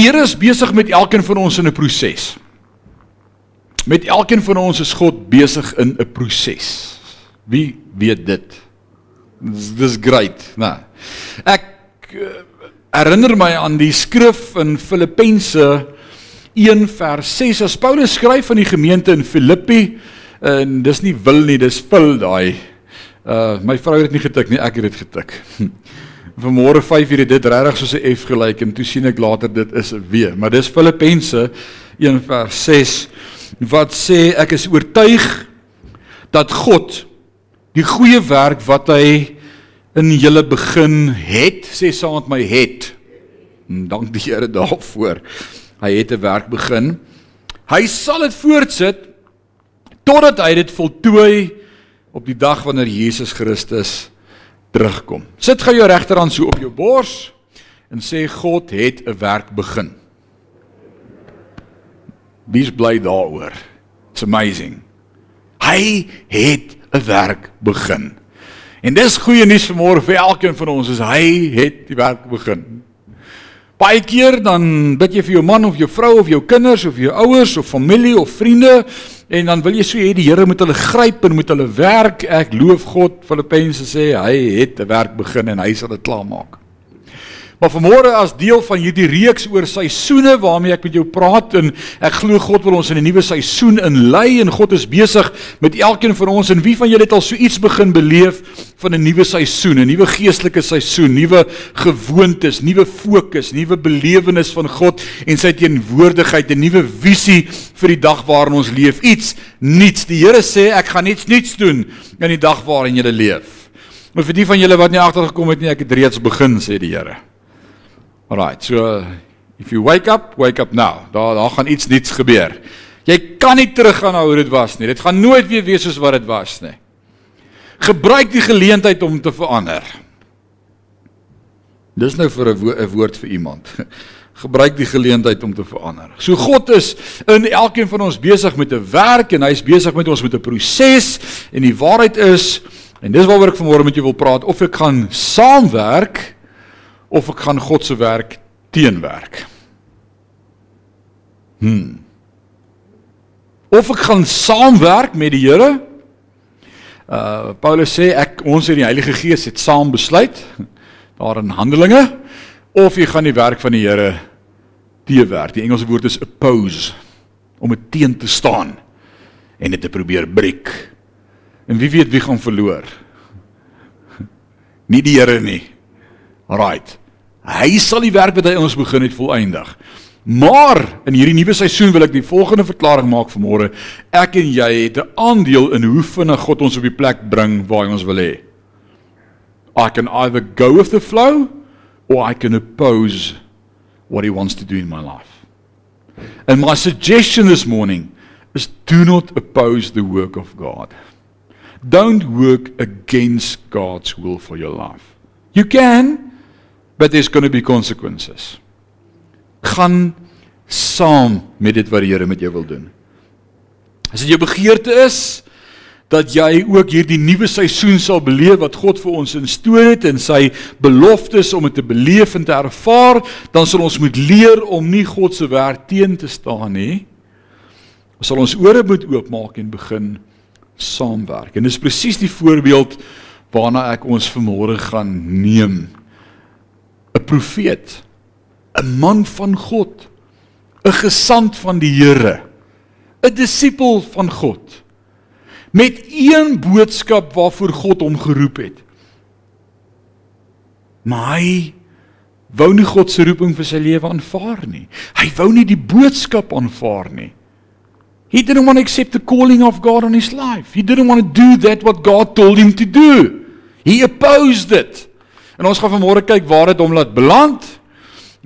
Die Here is besig met elkeen van ons in 'n proses. Met elkeen van ons is God besig in 'n proses. Wie weet dit? Dis great, né? Ek uh, herinner my aan die skrif in Filippense 1 vers 6 as Paulus skryf aan die gemeente in Filippi en dis nie wil nie, dis vul daai. Uh my vrou het dit nie getik nie, ek het dit getik. Vanmôre 5 uur het dit regtig soos 'n F gelyk en toe sien ek later dit is 'n W, maar dis Filippense 1 vers 6 wat sê ek is oortuig dat God die goeie werk wat hy in julle begin het, sê saam met my het. En dank die Here daarvoor. Hy het 'n werk begin. Hy sal dit voortsit totdat hy dit voltooi op die dag wanneer Jesus Christus terugkom. Sit gou jou regterhand so op jou bors en sê God het 'n werk begin. Wees bly daaroor. It's amazing. Hy het 'n werk begin. En dis goeie nuus vanmôre vir elkeen van ons is hy het die werk begin. Baie keer dan bid jy vir jou man of jou vrou of jou kinders of jou ouers of familie of vriende en dan wil jy so hê die Here moet hulle gryp en moet hulle werk. Ek loof God. Filippense sê hy het 'n werk begin en hy sal dit klaarmaak. Maar vanmôre as deel van hierdie reeks oor seisoene waarmee ek met jou praat en ek glo God wil ons in 'n nuwe seisoen inlei en God is besig met elkeen van ons en wie van julle het al so iets begin beleef van 'n nuwe seisoen, 'n nuwe geestelike seisoen, nuwe gewoontes, nuwe fokus, nuwe belewenis van God en sy teenwoordigheid, 'n nuwe visie vir die dag waarin ons leef. Iets nuuts. Die Here sê ek gaan iets nuuts doen in die dag waarin jy leef. Maar vir die van julle wat nie agtergekom het nie, ek het reeds begin sê die Here. Alright, so if you wake up, wake up now. Daar daar gaan iets nuuts gebeur. Jy kan nie teruggaan na hoe dit was nie. Dit gaan nooit weer wees soos wat dit was nie. Gebruik die geleentheid om te verander. Dis nou vir 'n wo woord vir iemand. Gebruik die geleentheid om te verander. So God is in elkeen van ons besig met 'n werk en hy's besig met ons met 'n proses en die waarheid is en dis waaroor ek vanmôre met jou wil praat of ek gaan saamwerk of ek gaan God se werk teenwerk. Hm. Of ek gaan saamwerk met die Here. Uh Paulus sê ek ons in die Heilige Gees het saam besluit daar in Handelinge of jy gaan die werk van die Here teewerk. Die Engelse woord is oppose om dit teen te staan en dit te probeer breek. En wie weet wie gaan verloor? Nie die Here nie. Alraight. Hy sal die werk wat hy ons begin het volëindig. Maar in hierdie nuwe seisoen wil ek die volgende verklaring maak vanmôre. Ek en jy het 'n aandeel in hoe vinnig God ons op die plek bring waar hy ons wil hê. I can either go with the flow or I can oppose what he wants to do in my life. And my suggestion this morning is do not oppose the work of God. Don't work against God's will for your life. You can but there's going to be consequences. Gaan saam met dit wat die Here met jou wil doen. As dit jou begeerte is dat jy ook hierdie nuwe seisoen sal beleef wat God vir ons instoor het en sy beloftes om dit te beleef en te ervaar, dan sal ons moet leer om nie God se werk teen te staan nie. Ons sal ons ore moet oopmaak en begin saamwerk. En dis presies die voorbeeld waarna ek ons vanmôre gaan neem 'n profeet, 'n man van God, 'n gesant van die Here, 'n disipel van God met een boodskap waarvoor God hom geroep het. Maar hy wou nie God se roeping vir sy lewe aanvaar nie. Hy wou nie die boodskap aanvaar nie. He didn't want to accept the calling of God on his life. He didn't want to do that what God told him to do. He opposed it. En ons gaan vanmôre kyk waar dit hom laat beland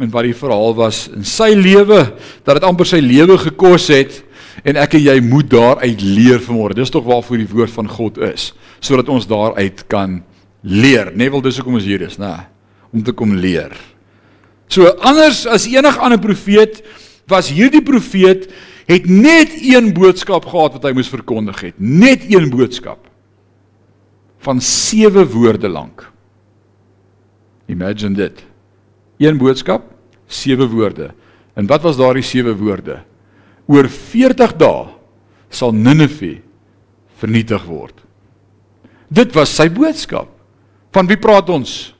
en wat die verhaal was in sy lewe dat dit amper sy lewe gekos het en ek en jy moet daaruit leer vanmôre. Dis tog waarvoor die woord van God is, sodat ons daaruit kan leer. Net wil dis hoekom ons hier is, né? Om te kom leer. So anders as enige ander profeet was hierdie profeet het net een boodskap gehad wat hy moes verkondig het. Net een boodskap van sewe woorde lank. Imagine dit. Een boodskap, sewe woorde. En wat was daardie sewe woorde? Oor 40 dae sal Ninive vernietig word. Dit was sy boodskap. Van wie praat ons?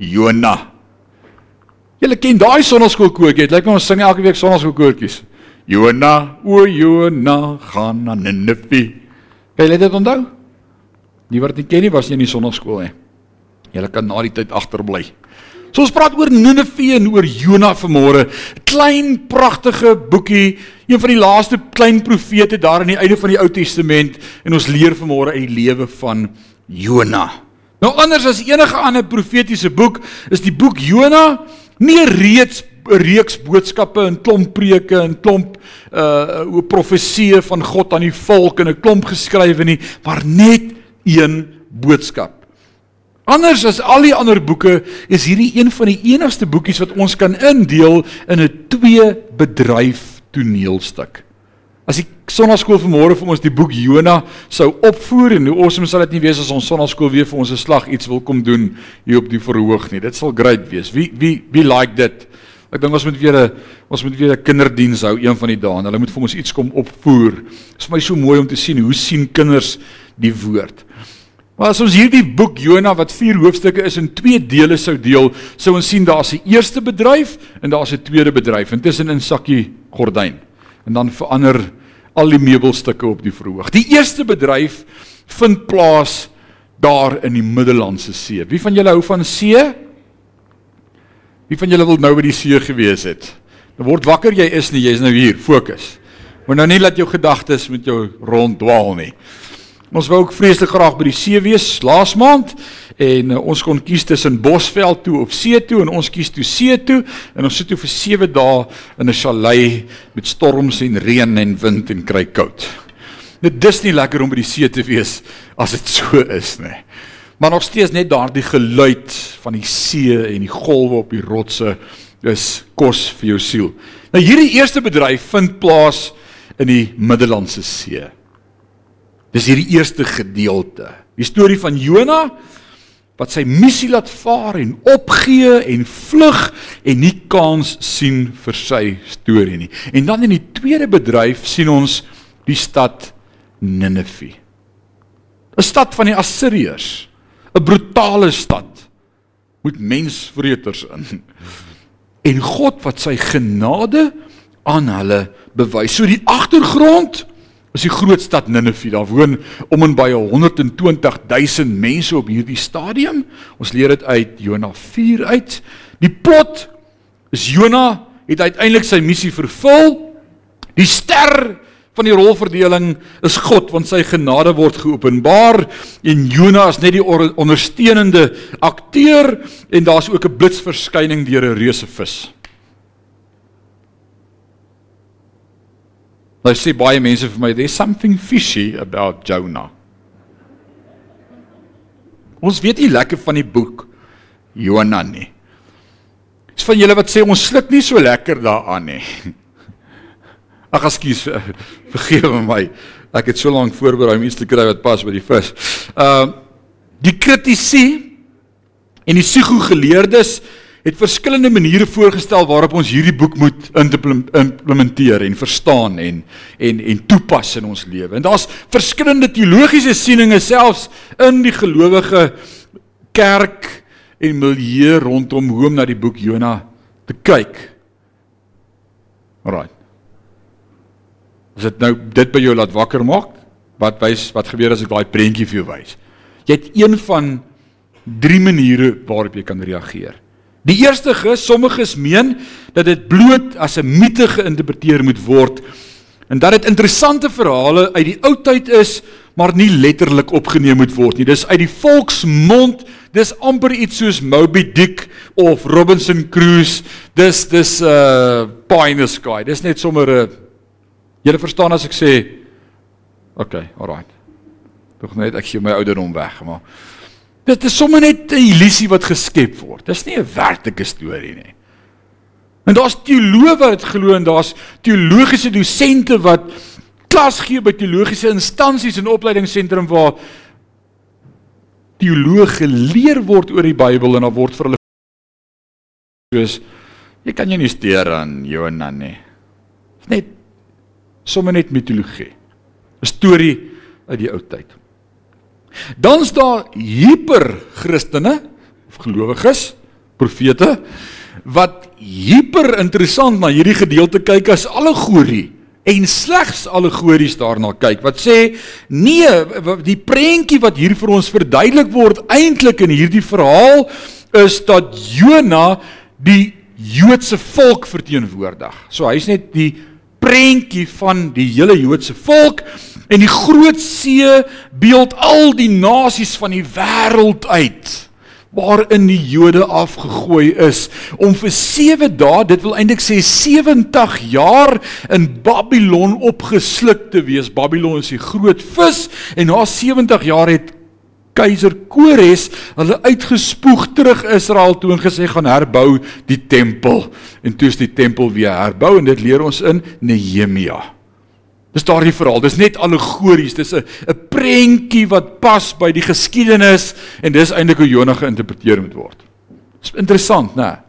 Jona. Julle ken daai sonnaskoolkoortjie. Dit lyk my ons sing elke week sonnaskoolkoortjies. Jona, o Jona, gaan na Ninive. Kan jy dit onthou? Die wat nie ken nie was nie in die sonnaskool nie. Julle kan na die tyd agterbly. So ons praat oor Ninive en oor Jona vanmôre. Klein pragtige boekie, een van die laaste klein profete daar aan die einde van die Ou Testament en ons leer vanmôre uit die lewe van Jona. Nou anders as enige ander profetiese boek is die boek Jona nie reeds 'n reeks boodskappe en klomp preke en klomp uh profeseë van God aan die volk en 'n klomp geskrywe nie, maar net een boodskap. Anders as al die ander boeke is hierdie een van die enigste boekies wat ons kan indeel in 'n twee bedryf toneelstuk. As die sonnaskool vanmôre vir ons die boek Jona sou opvoer en hoe awesome sal dit nie wees as ons sonnaskool weer vir ons 'n slag iets wil kom doen hier op die verhoog nie. Dit sal great wees. Wie wie wie like dit? Ek dink ons moet weer 'n ons moet weer 'n kinderdiens hou een van die dae. Hulle moet vir ons iets kom opvoer. Dit is vir my so mooi om te sien hoe sien kinders die woord. Maar as ons hierdie boek Jona wat vier hoofstukke is in twee dele sou deel, sou ons sien daar's 'n eerste bedryf en daar's 'n tweede bedryf intussen in sakkie gordyn. En dan verander al die meubelstukke op die verhoog. Die eerste bedryf vind plaas daar in die Middellandse See. Wie van julle hou van see? Wie van julle wil nou by die see gewees het? Dan word wakker jy is nie, jy's nou hier, fokus. Moet nou nie laat jou gedagtes met jou ronddwaal nie. Ons wou ook vreeslik graag by die see wees laas maand en uh, ons kon kies tussen Bosveld toe of see toe en ons kies toe see toe en ons sit toe vir 7 dae in 'n chalet met storms en reën en wind en kry koud. Dit dis nie lekker om by die see te wees as dit so is nie. Maar nog steeds net daardie geluid van die see en die golwe op die rotse is kos vir jou siel. Nou hierdie eerste bedryf vind plaas in die Middellandse See. Dis hierdie eerste gedeelte. Die storie van Jona wat sy missie laat vaar en opgee en vlug en nie kans sien vir sy storie nie. En dan in die tweede bedryf sien ons die stad Ninive. 'n Stad van die Assiriërs, 'n brutale stad met mensvreters in. En God wat sy genade aan hulle bewys. So die agtergrond is die groot stad Ninive. Daar woon om en by 120 000 mense op hierdie stadium. Ons leer dit uit Jona 4 uit. Die plot is Jona het uiteindelik sy missie vervul. Die ster van die rolverdeling is God want sy genade word geopenbaar en Jona is net die ondersteunende akteur en daar's ook 'n blitsverskyning deur 'n reuse vis. Nou sê baie mense vir my, there's something fishy about Jonah. Ons weet nie lekker van die boek Jonah nie. Dis van julle wat sê ons sluk nie so lekker daaraan nie. Ag ekskuus, vergewe my. Ek het so lank voorberei om iets te kry wat pas by die vis. Ehm uh, die kritisie en die psigo geleerdes het verskillende maniere voorgestel waarop ons hierdie boek moet implementeer en verstaan en en en toepas in ons lewe. En daar's verskillende teologiese sieninge selfs in die gelowige kerk en milieu rondom hoe om na die boek Jona te kyk. Alraai. As dit nou dit by jou laat wakker maak, wat wys wat gebeur as ek daai prentjie vir jou wys? Jy het een van drie maniere waarop jy kan reageer. Die eerste ges, sommiges meen dat dit bloot as 'n mite geïnterpreteer moet word en dat dit interessante verhale uit die ou tyd is, maar nie letterlik opgeneem moet word nie. Dis uit die volksmond, dis amper iets soos Moby Dick of Robinson Crusoe. Dis dis 'n uh, pie in the sky. Dis net sommer 'n uh, Julle verstaan as ek sê Okay, alright. Tog net ek gee my ouderdom weg, maar Dit is sommer net 'n illusie wat geskep word. Dis nie 'n werklike storie nie. En daar's teoloë wat dit glo en daar's teologiese dosente wat klas gee by teologiese instansies en opleidingsentrum waar teoloë geleer word oor die Bybel en daar word vir hulle soos Jy kan jou nie steur aan Jonah nie. Dit is net sommer net mitologie. 'n Storie uit die ou tyd. Dan's daar hiper Christene of gelowiges, profete wat hiper interessant na hierdie gedeelte kyk as allegorie en slegs allegories daarna kyk wat sê nee die prentjie wat hier vir ons verduidelik word eintlik in hierdie verhaal is dat Jona die Joodse volk verteenwoordig. So hy's net die prentjie van die hele Joodse volk en die groot see beeld al die nasies van die wêreld uit waarin die Jode afgegooi is om vir 7 dae, dit wil eintlik sê 70 jaar in Babylon opgesluk te wees. Babylon is die groot vis en na 70 jaar het keiser Kores hulle uitgespoeg terug Israel toe en gesê gaan herbou die tempel. En toe is die tempel weer herbou en dit leer ons in Nehemia. Dis daardie verhaal. Dis net allegories. Dis 'n 'n prentjie wat pas by die geskiedenis en dis eintlik hoe Jonah geïnterpreteer moet word. Dis interessant, né?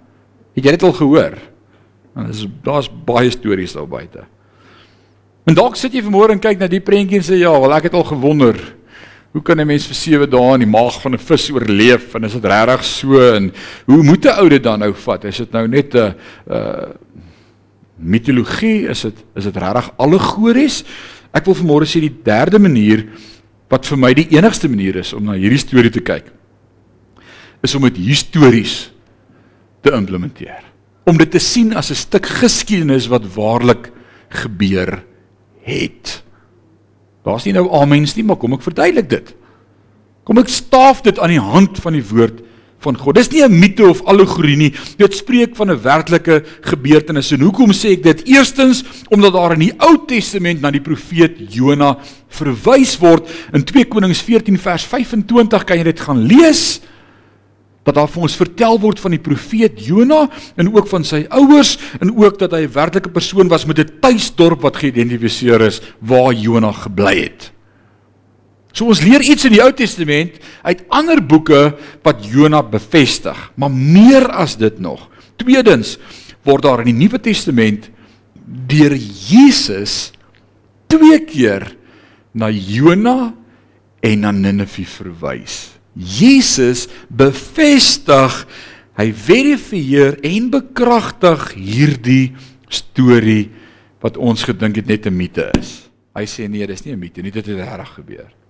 Het jy dit al gehoor? Want dis daar's baie stories daar buite. En dalk sit jy vanmôre en kyk na die prentjie en sê ja, wel ek het al gewonder. Hoe kan 'n mens vir 7 dae in die maag van 'n vis oorleef en is dit regtig so en hoe moet 'n ou dit dan nou vat? Is dit nou net 'n uh mitologie, is dit is dit regtig allegories? Ek wil vanmôre sê die derde manier wat vir my die enigste manier is om na hierdie storie te kyk is om dit histories te implementeer. Om dit te sien as 'n stuk geskiedenis wat waarlik gebeur het. Daar's nie nou amens nie, maar kom ek verduidelik dit. Kom ek staaf dit aan die hand van die woord van God. Dis nie 'n mite of allegorie nie. Dit spreek van 'n werklike gebeurtenis. En hoekom sê ek dit? Eerstens omdat daar in die Ou Testament na die profeet Jona verwys word. In 2 Konings 14 vers 25 kan jy dit gaan lees. Dat daar vir ons vertel word van die profeet Jona en ook van sy ouers en ook dat hy 'n werklike persoon was met 'n tuisdorp wat geïdentifiseer is waar Jona gebly het. So ons leer iets in die Ou Testament uit ander boeke wat Jona bevestig, maar meer as dit nog. Tweedens word daar in die Nuwe Testament deur Jesus twee keer na Jona en na Ninive verwys. Jesus bevestig, hy verifieer en bekragtig hierdie storie wat ons gedink het net 'n mite is. Hy sê nee, dis nie 'n mite nie, dit het reg gebeur.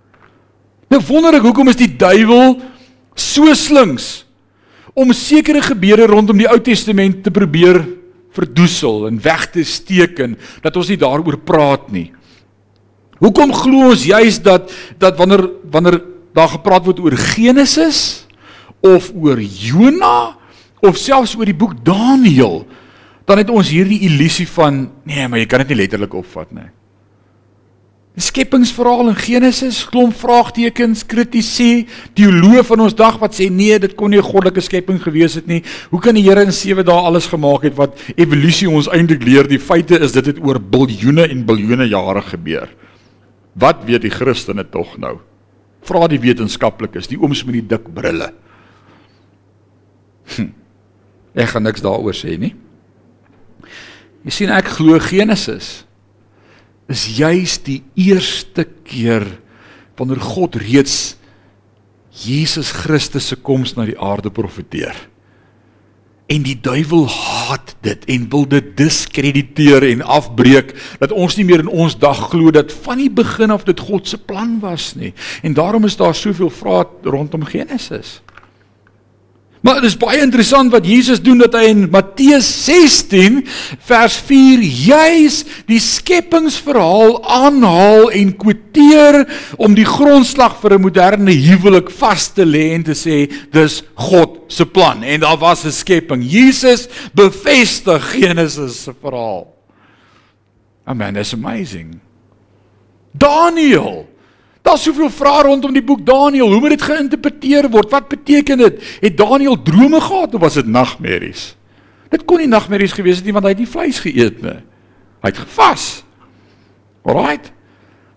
Nou wonder ek hoekom is die duiwel so slinks om sekere gebeure rondom die Ou Testament te probeer verdoesel en weg te steek en dat ons nie daaroor praat nie. Hoekom glo ons juis dat dat wanneer wanneer daar gepraat word oor Genesis of oor Jona of selfs oor die boek Daniël dan het ons hierdie illusie van nee, maar jy kan dit nie letterlik opvat nie. Die skepingsverhaal in Genesis klomp vraagtekens, kritisie, teoloë van ons dag wat sê nee, dit kon nie 'n goddelike skepping gewees het nie. Hoe kan die Here in 7 dae alles gemaak het wat evolusie ons eintlik leer? Die feite is dit het oor biljoene en biljoene jare gebeur. Wat weet die Christene tog nou? Vra die wetenskaplikes, die ooms met die dik brille. Hm. Ek gaan niks daaroor sê nie. Jy sien ek glo Genesis is juis die eerste keer wanneer God reeds Jesus Christus se koms na die aarde profeteer. En die duiwel haat dit en wil dit diskrediteer en afbreek dat ons nie meer in ons dag glo dat van die begin af dit God se plan was nie. En daarom is daar soveel vrae rondom Genesis. Maar dit is baie interessant wat Jesus doen dat hy in Matteus 16 vers 4 juis die skepingsverhaal aanhaal en kwoteer om die grondslag vir 'n moderne huwelik vas te lê en te sê dis God se plan en daar was 'n skepping. Jesus bevestig Genesis se verhaal. Amen, that's amazing. Daniel Daar's soveel vrae rondom die boek Daniël. Hoe moet dit geïnterpreteer word? Wat beteken dit? Het Daniël drome gehad of was dit nagmerries? Dit kon nie nagmerries gewees het nie want hy het nie vleis geëet nie. Hy het gevas. Alraight.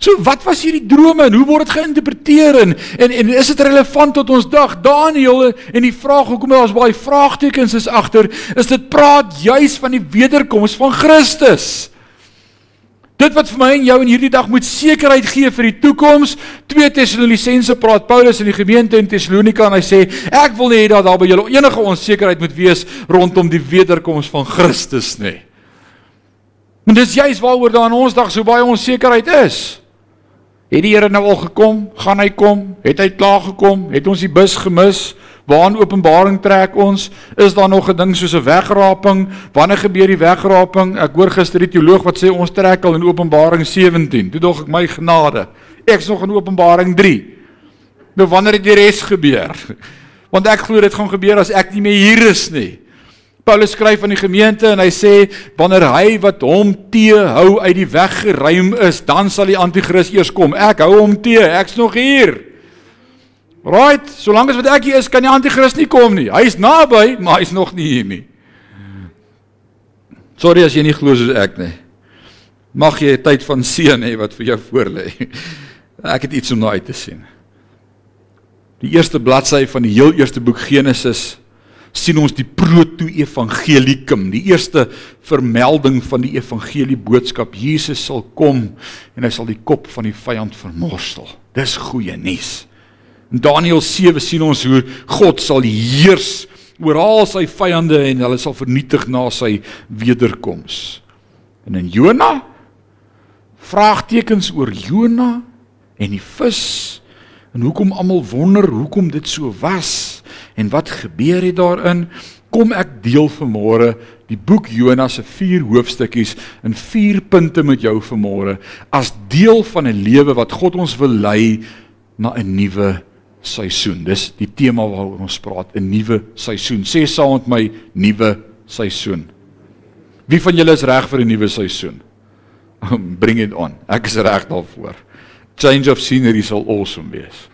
So wat was hierdie drome en hoe word dit geïnterpreteer en en, en is dit relevant tot ons dag? Daniël en die vraag hoekom daar's baie vraagtekens is agter, is dit praat juis van die wederkoms van Christus. Dit wat vir my en jou in hierdie dag moet sekerheid gee vir die toekoms. 2 Tessalonisense praat Paulus in die gemeente in Tessalonika en hy sê ek wil nie hê dat daar by julle enige onsekerheid moet wees rondom die wederkoms van Christus nie. En dis juist waaroor daar in ons dag so baie onsekerheid is. Het die Here nou al gekom? Gaan hy kom? Het hy klaar gekom? Het ons die bus gemis? Waar in Openbaring trek ons? Is daar nog 'n ding soos 'n wegraping? Wanneer gebeur die wegraping? Ek hoor gister die teoloog wat sê ons trek al in Openbaring 17. Toe dog ek my genade. Ek's nog in Openbaring 3. Nou wanneer het die res gebeur? Want ek glo dit gaan gebeur as ek nie meer hier is nie. Paulus skryf aan die gemeente en hy sê wanneer hy wat hom teehou uit die weg geruim is, dan sal die anti-kris eers kom. Ek hou hom te, ek's nog hier. Right, solank as wat ek hier is, kan die anti-kris nie kom nie. Hy's naby, maar hy's nog nie hier nie. Sorry as jy nie glo soos ek nie. Mag jy 'n tyd van seën hê wat vir jou voorlê. Ek het iets om na uit te sien. Die eerste bladsy van die heel eerste boek Genesis sien ons die proto-evangelikum, die eerste vermelding van die evangelie boodskap. Jesus sal kom en hy sal die kop van die vyand vermorsel. Dis goeie nuus. In Daniël 7 sien ons hoe God sal heers oor al sy vyande en hulle sal vernietig na sy wederkoms. En in Jona vraagtekens oor Jona en die vis en hoekom almal wonder hoekom dit so was en wat gebeur het daarin kom ek deel vanmôre die boek Jona se vier hoofstukkies in vier punte met jou vanmôre as deel van 'n lewe wat God ons wil lei na 'n nuwe seisoen. Dis die tema waaroor ons praat, 'n nuwe seisoen. Sê saam met my, nuwe seisoen. Wie van julle is reg vir 'n nuwe seisoen? Bring it on. Ek is reg daarvoor. Change of scenery sal awesome wees.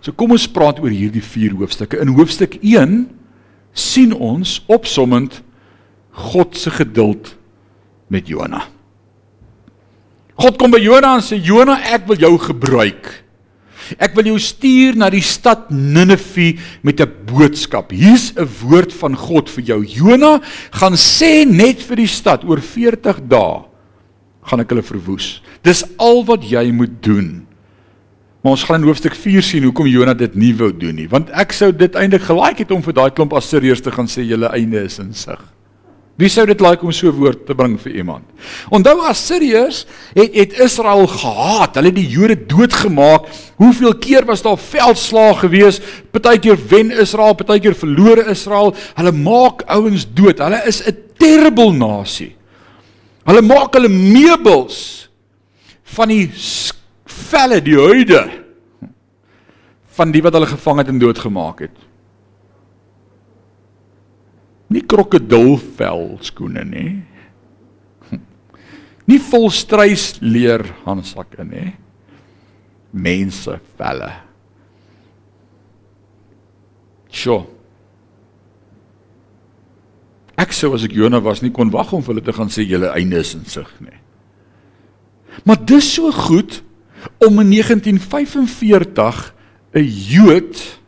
So kom ons praat oor hierdie vier hoofstukke. In hoofstuk 1 sien ons opsommend God se geduld met Jona. God kom by Jona en sê Jona, ek wil jou gebruik. Ek wil jou stuur na die stad Ninive met 'n boodskap. Hier's 'n woord van God vir jou. Jona gaan sê net vir die stad oor 40 dae gaan ek hulle verwoes. Dis al wat jy moet doen. Maar ons gaan in hoofstuk 4 sien hoekom Jona dit nie wou doen nie, want ek sou dit eintlik gelike het om vir daai klomp Assiriërs te gaan sê julle einde is in sig. Wie sou dit like om so 'n woord te bring vir iemand? Onthou Assiriërs het het Israel gehaat. Hulle het die Jode doodgemaak. Hoeveel keer was daar veldslae gewees? Partykeer wen Israel, partykeer verloor Israel. Hulle maak ouens dood. Hulle is 'n terrible nasie. Hulle maak hulle meubels van die velle, die huide van die wat hulle gevang het en doodgemaak het nie krokodilvel skoene nie. Nie volstrys leer handsakke nie. Mense velle. Sjoe. Ek sou as ek Jona was nie kon wag om vir hulle te gaan sê julle einde is in sig nie. Maar dis so goed om in 1945 'n Jood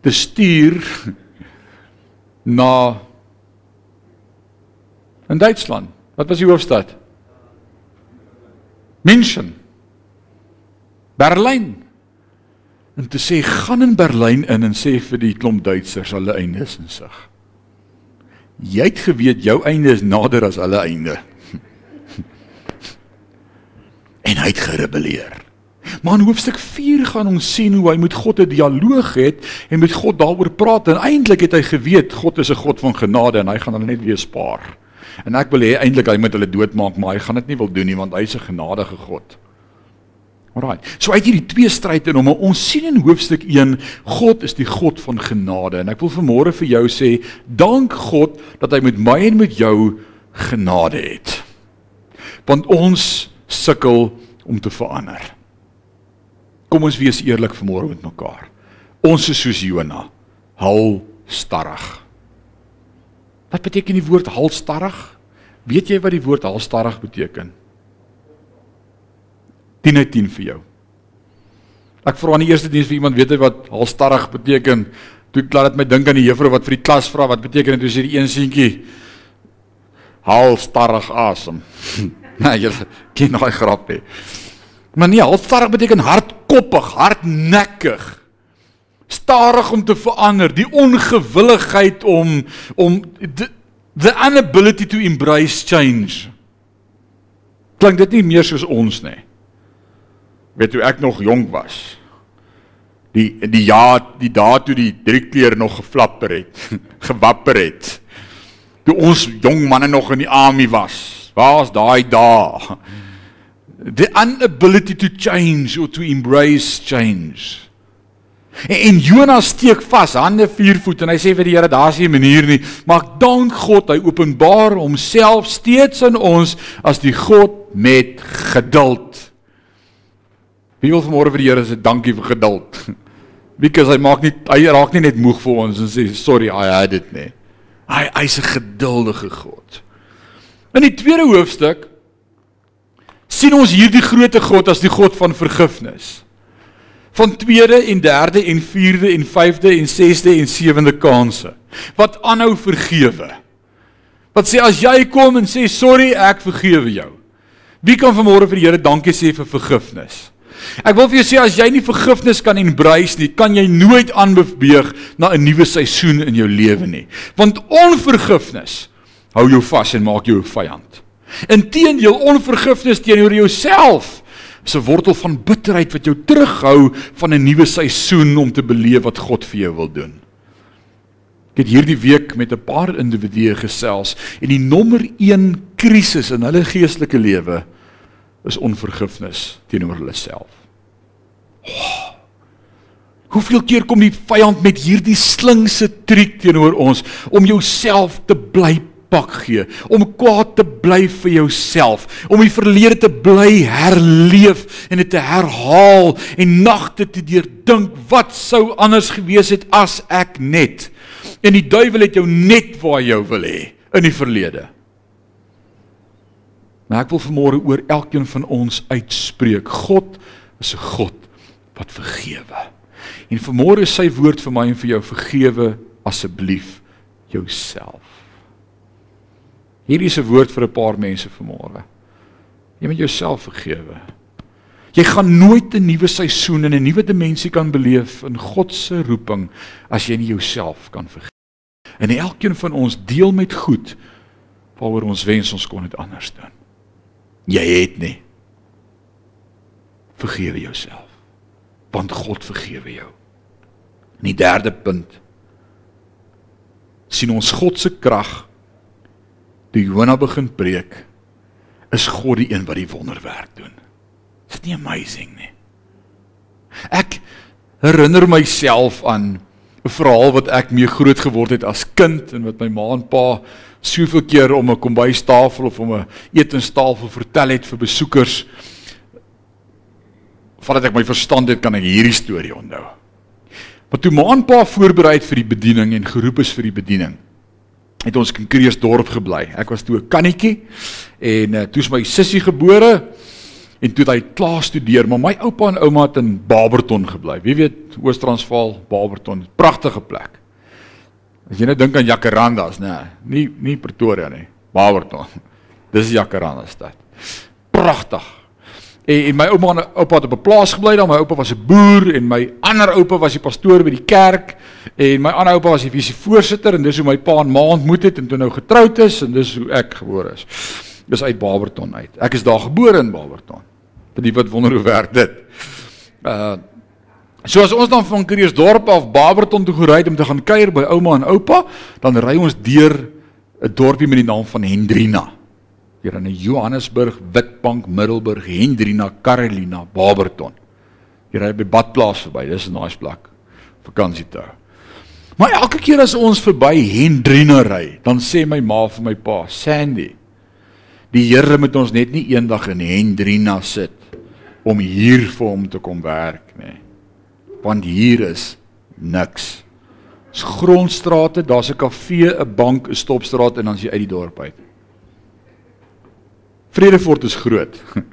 te stuur na in Duitsland. Wat was die hoofstad? München. Berlyn. En te sê gaan in Berlyn in en sê vir die klomp Duitsers hulle einde is in sig. Jy het geweet jou einde is nader as hulle einde. en hy het gerebelleer. Maar in hoofstuk 4 gaan ons sien hoe hy met God 'n dialoog het en met God daaroor praat en eintlik het hy geweet God is 'n God van genade en hy gaan hulle net weer spaar. En ek wil hê eintlik hy moet hulle doodmaak, maar hy gaan dit nie wil doen nie want hy is 'n genadige God. Alraai. So uit hierdie twee stryd in hom, ons sien in hoofstuk 1 God is die God van genade en ek wil vanmôre vir jou sê, dank God dat hy met my en met jou genade het. Want ons sukkel om te verander. Kom ons wees eerlik vanmôre met mekaar. Ons is soos Jona, halstarrig. Wat beteken die woord halstarrig? Weet jy wat die woord halstarrig beteken? 10 uit 10 vir jou. Ek vra aan die eerste diens vir iemand weet hy wat halstarrig beteken. Toe laat dit my dink aan die juffrou wat vir die klas vra wat beteken dit? Toe sê die een seentjie halstarrig asem. nee, jy ken daai grap nie. Maar nee, halstarrig beteken hardkoppig, hardnekkig. Stadig om te verander, die ongewilligheid om om the, the inability to embrace change. Klink dit nie meer soos ons nie? Weet jy ek nog jonk was? Die die ja, die dae toe die driekleur nog geflapper het, gewapper het. Toe ons jong manne nog in die army was. Waar's daai dae? The inability to change or to embrace change. En, en Jonas steek vas, hande vier voet en hy sê vir die Here, daar's nie 'n manier nie, maar dank God, hy openbaar homself steeds aan ons as die God met geduld. Wie wil vanmôre vir die Here sê dankie vir geduld? Because hy maak nie hy raak nie net moeg vir ons en sê sorry, I had it nie. Hy hy's 'n geduldige God. In die tweede hoofstuk sien ons hierdie grootte God as die God van vergifnis. Van tweede en derde en vierde en vyfde en sesde en sewende kansse wat aanhou vergewe. Wat sê as jy kom en sê sorry, ek vergewe jou. Wie kan vanmôre vir die Here dankie sê vir vergifnis? Ek wil vir jou sê as jy nie vergifnis kan embrace nie, kan jy nooit aanbeweeg na 'n nuwe seisoen in jou lewe nie. Want onvergifnis hou jou vas en maak jou 'n vyand. Inteendeel onvergifnis teenoor jouself is 'n wortel van bitterheid wat jou terughou van 'n nuwe seisoen om te beleef wat God vir jou wil doen. Ek het hierdie week met 'n paar individue gesels en die nommer 1 krisis in hulle geestelike lewe is onvergifnis teenoor hulle self. Oh, hoeveel keer kom die vyand met hierdie slinkse triek teenoor ons om jouself te bly pak gee, om kwaad te bly vir jouself, om die verlede te bly herleef en dit te herhaal en nagte te deurdink wat sou anders gewees het as ek net. En die duiwel het jou net waar jy wil hê in die verlede. Maar ek wil vanmôre oor elkeen van ons uitspreek. God is 'n God wat vergewe. En vanmôre is sy woord vir my en vir jou vergewe asseblief jouself. Hierdie is 'n woord vir 'n paar mense vanmôre. Jy moet jouself vergewe. Jy gaan nooit 'n nuwe seisoen en 'n nuwe dimensie kan beleef in God se roeping as jy nie jouself kan vergewe. En elkeen van ons deel met goed waaroor ons wens ons kon dit anders doen. Jy het nie. Vergewe jouself. Want God vergewe jou. En die derde punt sien ons God se krag toe Jona begin preek, is God die een wat die wonderwerk doen. Is dit nie amazing nie? Ek herinner myself aan 'n verhaal wat ek mee groot geword het as kind en wat my ma en pa soveel keer om 'n kombuistafel of om 'n etenstafel vertel het vir besoekers. Voordat ek my verstand het, kan ek hierdie storie onthou. Maar toe ma en pa voorberei het vir die bediening en geroep is vir die bediening, het ons in Kreeusdorp gebly. Ek was toe 'n kannetjie en uh, toe is my sussie gebore en toe het hy klaar studeer, maar my oupa en ouma het in Barberton gebly. Wie weet Oos-Transvaal, Barberton, pragtige plek. As jy nou dink aan Jacarandas, nê, nee, nie nie Pretoria nie, Barberton. Dis Jacaranda stad. Pragtig. En, en my ouma en oupa het op 'n plaas gebly daar. My oupa was 'n boer en my ander oupa was die pastoor by die kerk en my ander oupa was die visie voorsitter en dis hoe my pa en ma ontmoet het en toe nou getroud is en dis hoe ek gebore is. Dis uit Barberton uit. Ek is daar gebore in Barberton. Vir die wat wonder hoe werk dit. Uh So as ons dan van Kreeusdorp af Barberton toe gery het om te gaan kuier by ouma en oupa, dan ry ons deur 'n dorpie met die naam van Hendrina hier in Johannesburg, Witbank, Middelburg, Hendrina, Carolina, Barberton. Jy ry by Badplaas verby, dis 'n nice plek. Vakansie toe. Maar elke keer as ons verby Hendrina ry, dan sê my ma vir my pa, Sandy, die Here moet ons net nie eendag in Hendrina sit om hier vir hom te kom werk nie. Want hier is niks. Dis grondstrate, daar's 'n kafee, 'n bank, 'n stopstraat en dan is jy uit die dorp uit. Vredefort is groot.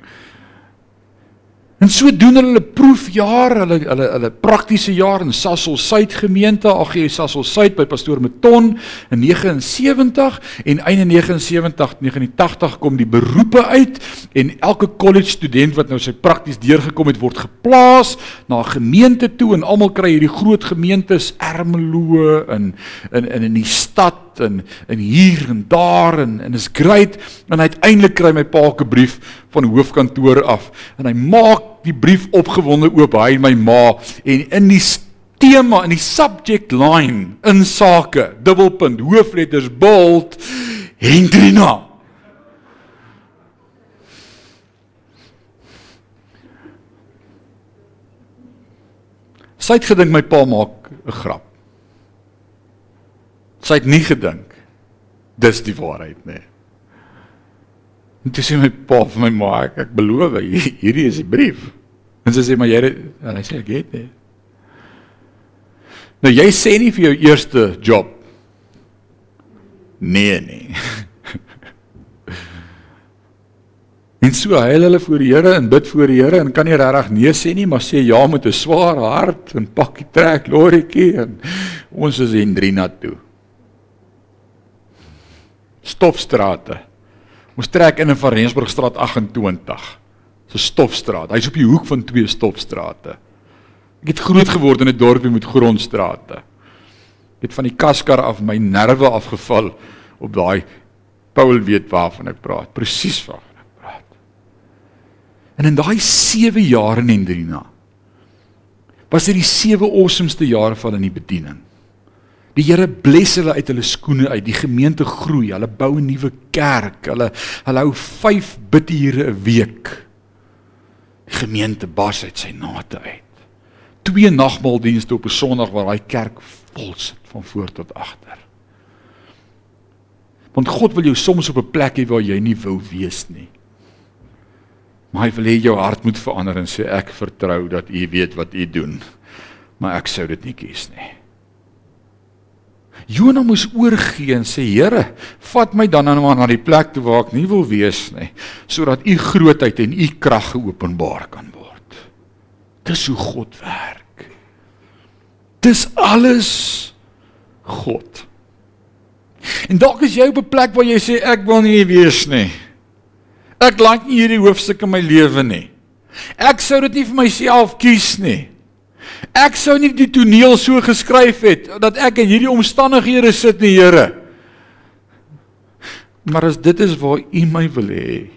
En so doen hulle proefjaar, hulle hulle hulle praktiese jaar in Sasol Suid gemeente, AG Sasol Suid by pastoor Meton in 79 en einde 79 89 kom die beroepe uit en elke college student wat nou sy prakties deurgekom het word geplaas na 'n gemeente toe en almal kry hierdie groot gemeentes Ermelo in in in in die stad en en hier en daar en en is great. En uiteindelik kry my pa 'n brief van die hoofkantoor af. En hy maak die brief opgewonde oop hy en my ma. En in die tema in die subject line in sake dubbelpunt hoofletters bold Hendrina. Sy het gedink my pa maak 'n grap. Sy het nie gedink dis die waarheid nie. En toe sê my pa vir my ma, ek, ek beloof hierdie is die brief. En sy sê maar jy en hy sê ek het dit. Nou jy sê nie vir jou eerste job. Nee nee. En so huil hulle voor die Here en bid voor die Here en kan nie regtig nee sê nie, maar sê ja met 'n swaar hart en pakkie trek lorrietjie en ons is in Drina toe. Stofstrate. Ons trek in in Van Rensburgstraat 28. So stofstraat. Hy's op die hoek van twee stofstrate. Ek het groot geword in 'n dorpie met grondstrate. Ek het van die kaskar af my nerve afgeval op daai Paul weet waarvan ek praat. Presies van En in daai 7 jaar in Hendrina was dit die 7 awesomeste jare van in die bediening. Die Here bless hulle uit hulle skoene uit. Die gemeente groei. Hulle bou 'n nuwe kerk. Hulle hulle hou 5 bidure 'n week. Die gemeente bars uit sy nate uit. Twee nagmaaldienste op 'n Sondag waar daai kerk vol sit van voor tot agter. Want God wil jou soms op 'n plek hê waar jy nie wou wees nie. Maar hy wil hê jou hart moet verander en sê ek vertrou dat U weet wat U doen. Maar ek sou dit nie kies nie. Jona moes oorgee en sê Here, vat my dan nou maar na die plek toe waar ek nie wil wees nie, sodat U grootheid en U krag geopenbaar kan word. Dis hoe God werk. Dis alles God. En dalk is jy op 'n plek waar jy sê ek wil nie wees nie. Ek like nie hierdie hoofstuk in my lewe nie. Ek sou dit nie vir myself kies nie. Ek sou nie die toneel so geskryf het dat ek in hierdie omstandighede sit nie, Here. Maar as dit is waar U my wil hê,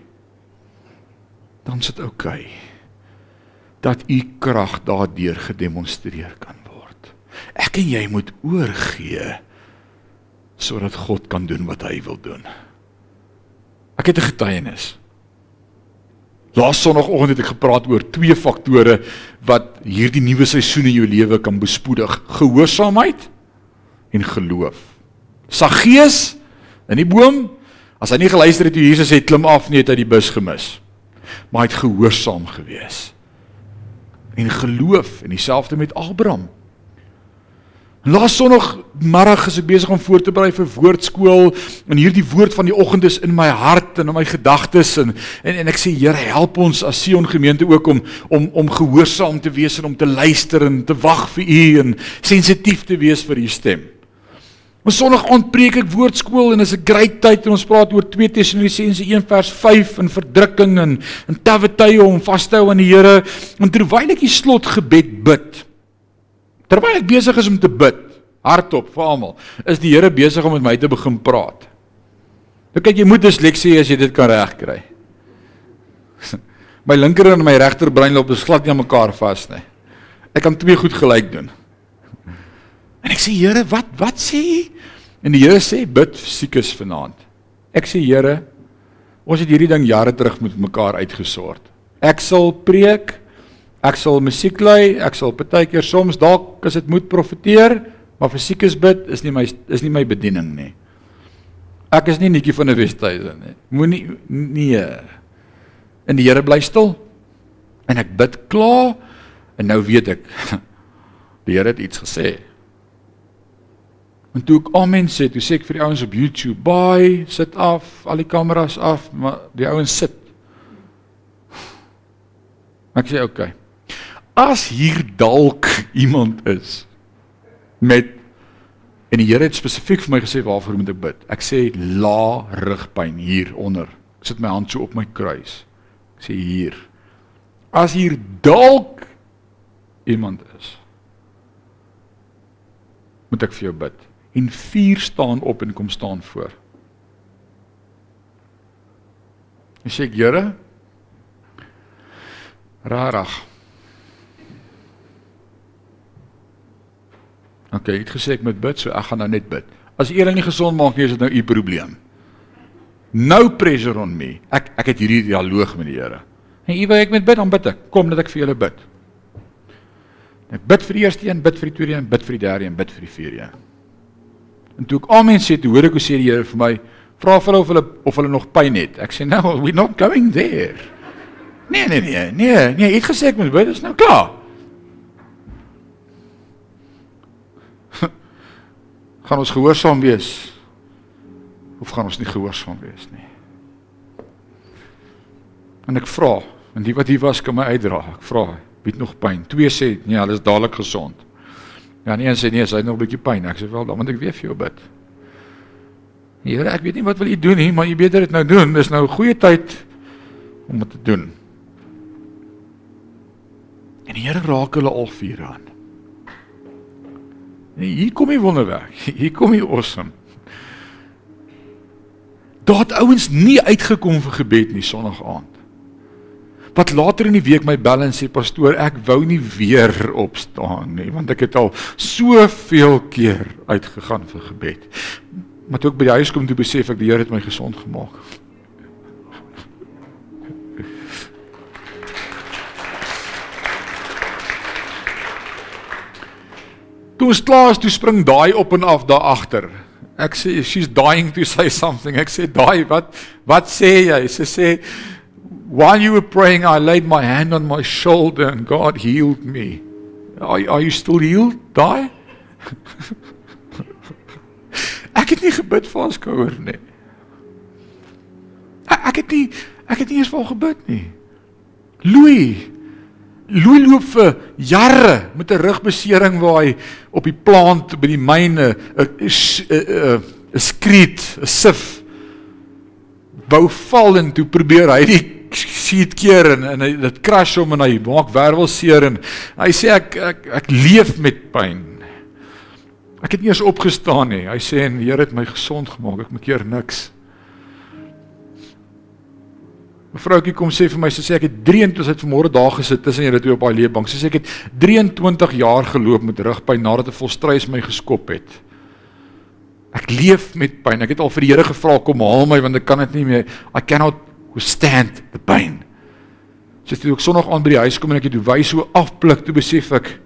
dan sit oukei. Okay, dat U krag daardeur gedemonstreer kan word. Ek en jy moet oorgee sodat God kan doen wat hy wil doen. Ek het 'n getuienis. Laas sonoggend het ek gepraat oor twee faktore wat hierdie nuwe seisoen in jou lewe kan bespoedig: gehoorsaamheid en geloof. Saggeus in die boom, as hy nie geluister het toe Jesus sê klim af nie, het hy die bus gemis. Maar hy het gehoorsaam gewees. En geloof en dieselfde met Abraham. Laas Sondagmiddag is ek besig om voor te berei vir woordskool en hierdie woord van die oggend is in my hart en in my gedagtes en, en en ek sê Here help ons as Sion gemeente ook om om om gehoorsaam te wees en om te luister en te wag vir U en sensitief te wees vir U stem. Ons Sondag aand preek ek woordskool en is 'n great tyd en ons praat oor 2 Tessalonisense 1 vers 5 en verdrukking en en tawwe tye om vas te hou aan die Here en terwyl ek die slotgebed bid Terwyl ek besig is om te bid, hardop vir almal, is die Here besig om met my te begin praat. Nou kyk, jy moet disleksie as jy dit kan regkry. My linker en my regter brein loop besglad nie aan mekaar vas nie. Ek kan twee goed gelyk doen. En ek sê Here, wat wat sê jy? En die Here sê bid siekes vanaand. Ek sê Here, ons het hierdie ding jare terug met mekaar uitgesort. Ek sal preek Ek sal musiek lei, ek sal partykeer soms dalk as dit moet profeteer, maar vir siekes bid is nie my is nie my bediening nie. Ek is nie netjie van 'n Westhuizen nie. Moenie nee. En die Here bly stil. En ek bid klaar en nou weet ek die Here het iets gesê. En toe ek amen sê, toe sê ek vir die ouens op YouTube, "Bye, sit af, al die kameras af, maar die ouens sit Ek sê okay. As hier dalk iemand is met en die Here het spesifiek vir my gesê waarvoor moet ek bid? Ek sê la rugpyn hier onder. Ek sit my hand so op my kruis. Ek sê hier. As hier dalk iemand is moet ek vir jou bid. En vier staan op en kom staan voor. En sê ek, Here, rarig. OK, ek het gesê ek moet bid, so ek gaan nou net bid. As U nie gesond maak nie, is dit nou U probleem. No pressure on me. Ek ek het hierdie dialoog met die Here. En U wil ek moet bid, dan bid ek. Kom dat ek vir julle bid. Ek bid vir die eerste een, bid vir die tweede een, bid vir die derde een, bid vir die vierde een. En toe ek amen sê, toe hoor ek hoe sê die Here vir my, vra vir hulle of hulle of hulle nog pyn het. Ek sê no, we're not going there. Nee, nee, nee, nee, nee, ek het gesê ek moet bid, dis nou klaar. Gaan ons gehoorsaam wees of gaan ons nie gehoorsaam wees nie? En ek vra, en die wat hier was kan my uitdra. Ek vra, wie het nog pyn? Twee sê, nee, hulle is dadelik gesond. Ja, en een sê nee, hy het nog 'n bietjie pyn. Ek sê wel, dan moet ek weer vir jou bid. Here, ek weet nie wat wil u doen nie, maar u beter dit nou doen. Dis nou 'n goeie tyd om dit te doen. En die Here raak hulle al vier aan. En hier kom die wonderwerk. Hier kom die awesome. Daar het ouens nie uitgekom vir gebed nie Sondag aand wat later in die week my bel en sê pastoor ek wou nie weer opstaan nie want ek het al soveel keer uitgegaan vir gebed. Maar toe ek by die huis kom toe besef ek die Here het my gesond gemaak. Toe slaas toe spring daai op en af daar agter. Ek sê she's dying to say something. Ek sê daai wat wat sê jy? Sy sê while you were praying, I laid my hand on my shoulder and God healed me. Are, are you still healed? Die? ek het nie gebid vir ons skouer nie. Ek, ek het nie ek het nie eens vir hom gebid nie. Louis Louis loop vir jare met 'n rugbesering waar hy op die plant by die myne 'n 'n 'n skreet, 'n sif wou val en toe probeer hy die seat keer en en hy dit crash hom en hy maak wervelseer en hy sê ek ek ek leef met pyn. Ek het nie eens opgestaan nie. Hy sê en die Here het my gesond gemaak. Ek maak keer niks. 'n Vroukie kom sê vir my sy sê ek het 23 het vanmôre daar gesit tussen julle twee op daai leebank. Sy sê ek het 23 jaar geloop met rugpyn nadat 'n volstruis my geskop het. Ek leef met pyn. Ek het al vir die Here gevra kom haal my want ek kan dit nie meer. I cannot withstand the pain. So toe ek Sondag aan by die huis kom en ek het die wys so afblik, toe besef ek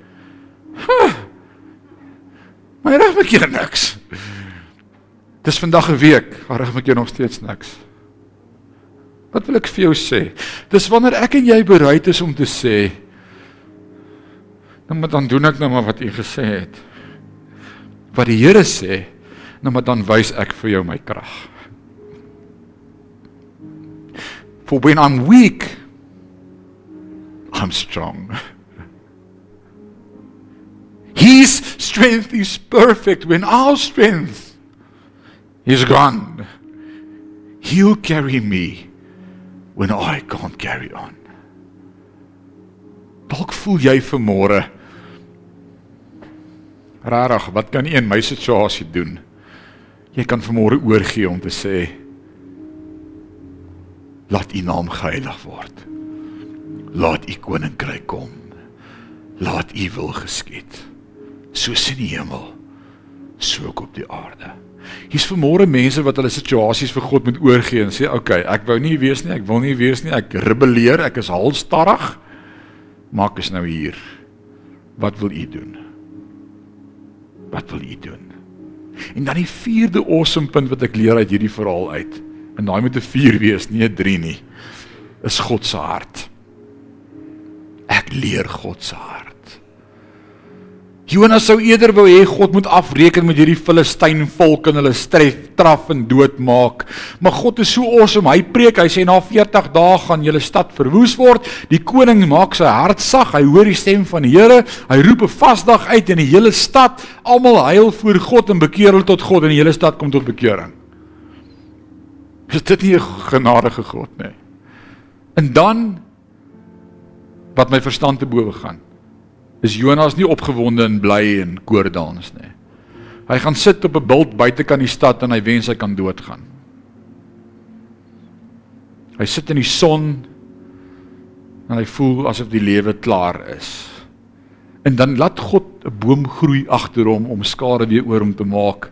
huh, my reg met keer niks. Dis vandag 'n week, maar reg met jou nog steeds niks. Wat wil ek vir jou sê? Dis wanneer ek en jy bereid is om te sê dan moet dan doen ek nou maar wat u gesê het. Wat die Here sê, nou maar dan wys ek vir jou my krag. For when I'm weak, I'm strong. His strength is perfect when our strength is gone. He'll carry me when I can't carry on. Dalk voel jy vanmôre Rarig, wat kan een my situasie doen? Jy kan vanmôre oorgee om te sê laat u naam geheilig word. Laat u koninkryk kom. Laat u wil geskied. Soos in die hemel, so ook op die aarde. Hier's vermoere mense wat hulle situasies vir God moet oorgee en sê, "Oké, okay, ek wou nie wees nie, ek wil nie wees nie, ek rebelleer, ek is halstarrig. Maak is nou hier. Wat wil u doen? Wat wil u doen?" En dan die vierde awesome punt wat ek leer uit hierdie verhaal uit. En daai moet 'n 4 wees, nie 'n 3 nie. Is God se hart. Ek leer God se hart. Jonas sou eerder wou hê God moet afreken met hierdie Filistyn volk en hulle stref, traf en doodmaak. Maar God is so awesome. Hy preek, hy sê na 40 dae gaan julle stad verwoes word. Die koning maak sy hart sag. Hy hoor die stem van die Here. Hy roep 'n vasdag uit en die hele stad, almal huil voor God en bekeer hulle tot God en die hele stad kom tot bekering. Is dit nie 'n genadige God nie? En dan wat my verstand te bowe gaan is Jonas nie opgewonde en bly en koordans nie. Hy gaan sit op 'n bult buitekant die stad en hy wens hy kan doodgaan. Hy sit in die son en hy voel asof die lewe klaar is. En dan laat God 'n boom groei agter hom om skare weer oor hom te maak